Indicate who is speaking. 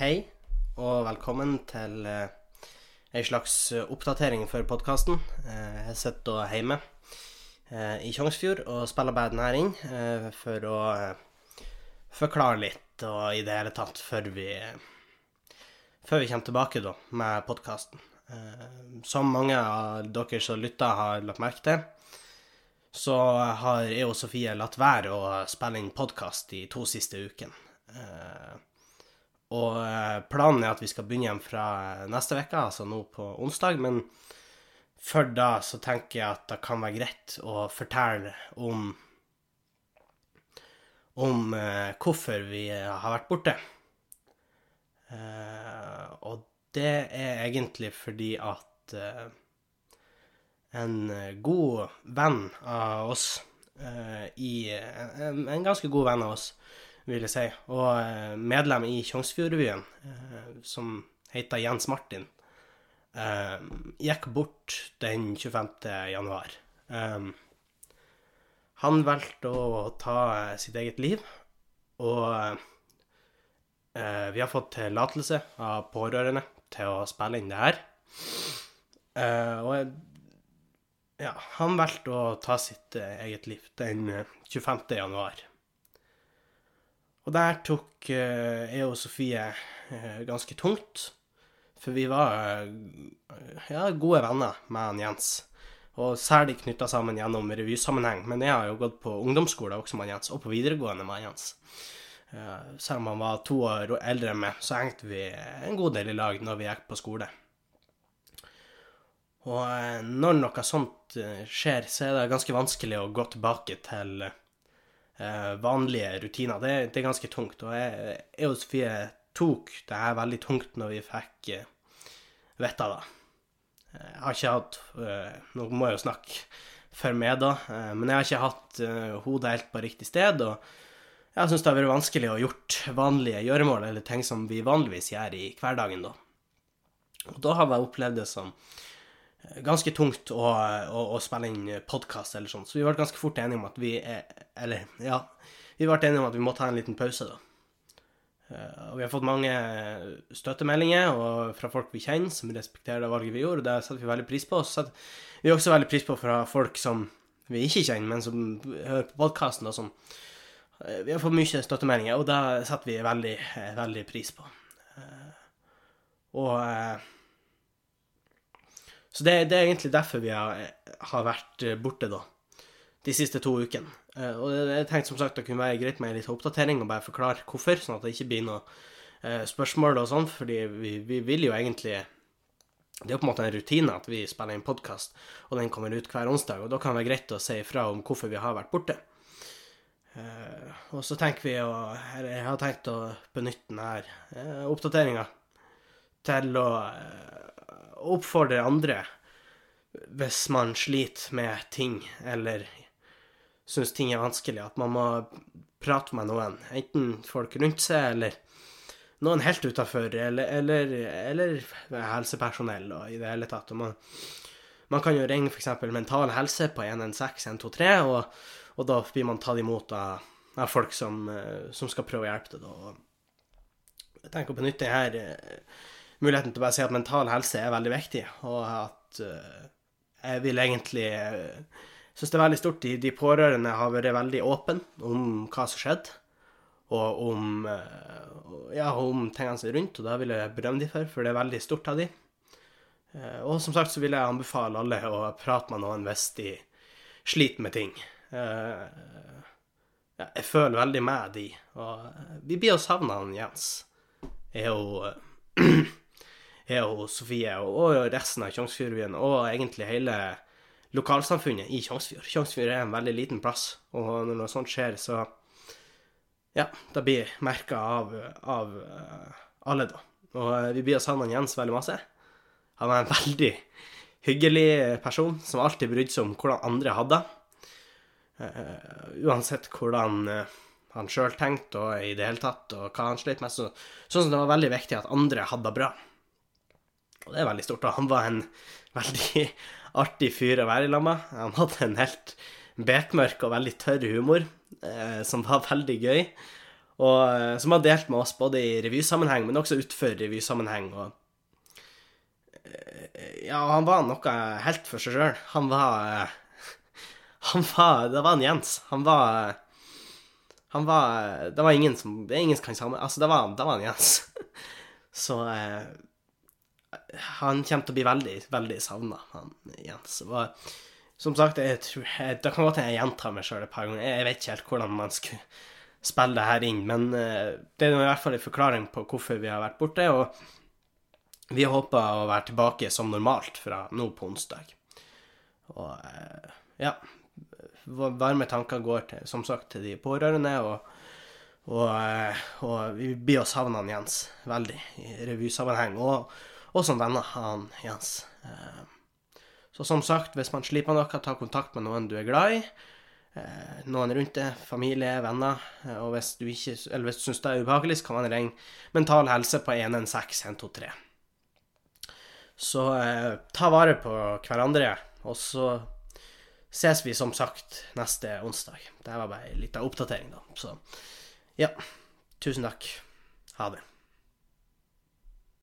Speaker 1: Hei, og velkommen til eh, ei slags oppdatering for podkasten. Eh, jeg sitter hjemme eh, i Tjongsfjord og spiller baden her inn eh, for å eh, forklare litt og i det hele tatt før vi, før vi kommer tilbake da med podkasten. Eh, som mange av dere som lytter har lagt merke til, så har jeg og Sofie latt være å spille inn podkast de to siste ukene. Og eh, planen er at vi skal begynne igjen fra neste uke, altså nå på onsdag. Men før da så tenker jeg at det kan være greit å fortelle om om eh, hvorfor vi har vært borte. Eh, og det er egentlig fordi at en god venn av oss i en ganske god venn av oss vil jeg si, og eh, medlem i Tjongsfjordrevyen, eh, som heter Jens Martin, eh, gikk bort den 25. januar. Han valgte å ta sitt eget liv, og vi har fått tillatelse av pårørende til å spille inn det her. Og ja, han valgte å ta sitt eget liv den 25. januar. Og der tok uh, jeg og Sofie uh, ganske tungt. For vi var uh, ja, gode venner med han Jens. Og særlig knytta sammen gjennom revysammenheng. Men jeg har jo gått på ungdomsskole også med Jens, og på videregående med Jens. selv om han var to år eldre enn meg, så hengte vi en god del i lag når vi gikk på skole. Og når noe sånt skjer, så er det ganske vanskelig å gå tilbake til eh, vanlige rutiner. Det, det, er ganske tungt. Og jeg, jeg og Sofie tok det her veldig tungt når vi fikk eh, vite det. Jeg har ikke hatt eh, Nå må jeg jo snakke for meg, da, eh, men jeg har ikke hatt eh, hodet helt på riktig sted. og jeg syns det har vært vanskelig å gjort vanlige gjøremål, eller ting som vi vanligvis gjør i hverdagen, da. Og da har jeg opplevd det som ganske tungt å, å, å spille inn podkast eller sånn, så vi ble ganske fort enige om at vi er Eller, ja. Vi ble enige om at vi må ta en liten pause, da. Eh, og vi har fått mange støttemeldinger og fra folk vi kjenner, som respekterer det valget vi gjorde, og det setter vi veldig pris på. Og så setter vi også veldig pris på fra folk som vi ikke kjenner, men som hører på podkasten, som eh, Vi har fått mye støttemeldinger, og det setter vi veldig, eh, veldig pris på. Og så det, det, er egentlig derfor vi har, har, vært borte, da, de siste to ukene. Eh, og jeg tenkte som sagt det kunne være greit med liten oppdatering og bare forklare hvorfor, sånn at det ikke blir noe eh, spørsmål og sånn, fordi vi, vi, vil jo egentlig Det er på en måte en rutine at vi spiller inn podkast, og den kommer ut hver onsdag, og da kan det være greit å si ifra om hvorfor vi har vært borte. Og så tenker vi å Jeg har tenkt å benytte denne oppdateringa til å uh, oppfordre andre hvis man sliter med ting, eller syns ting er vanskelig, at man må prate med noen. Enten folk rundt seg, eller noen helt utafor, eller, eller, eller, helsepersonell og i det hele tatt. Man, man kan jo ringe f.eks. Mental Helse på 116 123, og, og da blir man tatt imot av, av folk som, som, skal prøve å hjelpe deg. Og jeg tenker å benytte denne muligheten til å bare si at mental helse er veldig viktig, og at uh, jeg vil egentlig uh, synes det er veldig stort. De, de, pårørende har vært veldig åpne om hva som skjedde, og om, uh, ja, om tingene rundt, og det vil jeg berømme dem for, for det er veldig stort av dem. Og som sagt så vil jeg anbefale alle å prate med noen hvis de sliter med ting. Jeg føler veldig med de, og vi blir å savne han Jens. Er jo jeg og Sofie og resten av Tjongsfjordbyen, og egentlig hele lokalsamfunnet i Tjongsfjord. Tjongsfjord er en veldig liten plass, og når noe sånt skjer, så Ja, det blir merka av, av uh, alle, da. Og uh, vi blir hos savne Jens veldig masse. Han er en veldig hyggelig person som alltid brydde seg om hvordan andre hadde. Uh, uansett hvordan han sjøl tenkte og i det hele tatt, og hva han slet med. Så, sånn som det var veldig viktig at andre hadde det bra. Og det er veldig stort. Og han var en veldig artig fyr å være i lag med. Han hadde en helt bekmørk og veldig tørr humor eh, som var veldig gøy. Og eh, som har delt med oss både i revysammenheng, men også utenfor revysammenheng. Og eh, ja, han var noe helt for seg sjøl. Han var Han var Det var en Jens. Han var Han var Det var ingen som Det er ingen som kan sammen... Altså, det var, det var en Jens. Så han kommer til å bli veldig, veldig savna, han Jens. Og, som sagt, jeg tror, jeg, det kan godt hende jeg gjentar meg sjøl et par ganger. Jeg vet ikke helt hvordan man skulle spille det her inn, men uh, det er i hvert fall en forklaring på hvorfor vi har vært borte. Og vi håper å være tilbake som normalt fra nå på onsdag. Og uh, ja Varme tanker går til, som sagt til de pårørende. og og, uh, og vi blir savne han Jens veldig i revysammenheng. Og, og som venner, han Jens. Uh, så som sagt, hvis man slipper noe, ta kontakt med noen du er glad i. Eh, noen rundt deg, familie, venner. Eh, og hvis du ikke, eller hvis du syns det er ubehagelig, så kan man ringe Mental Helse på 116 123. Så eh, ta vare på hverandre, og så ses vi som sagt neste onsdag. Det var bare ei lita oppdatering, da. Så ja, tusen takk. Ha det.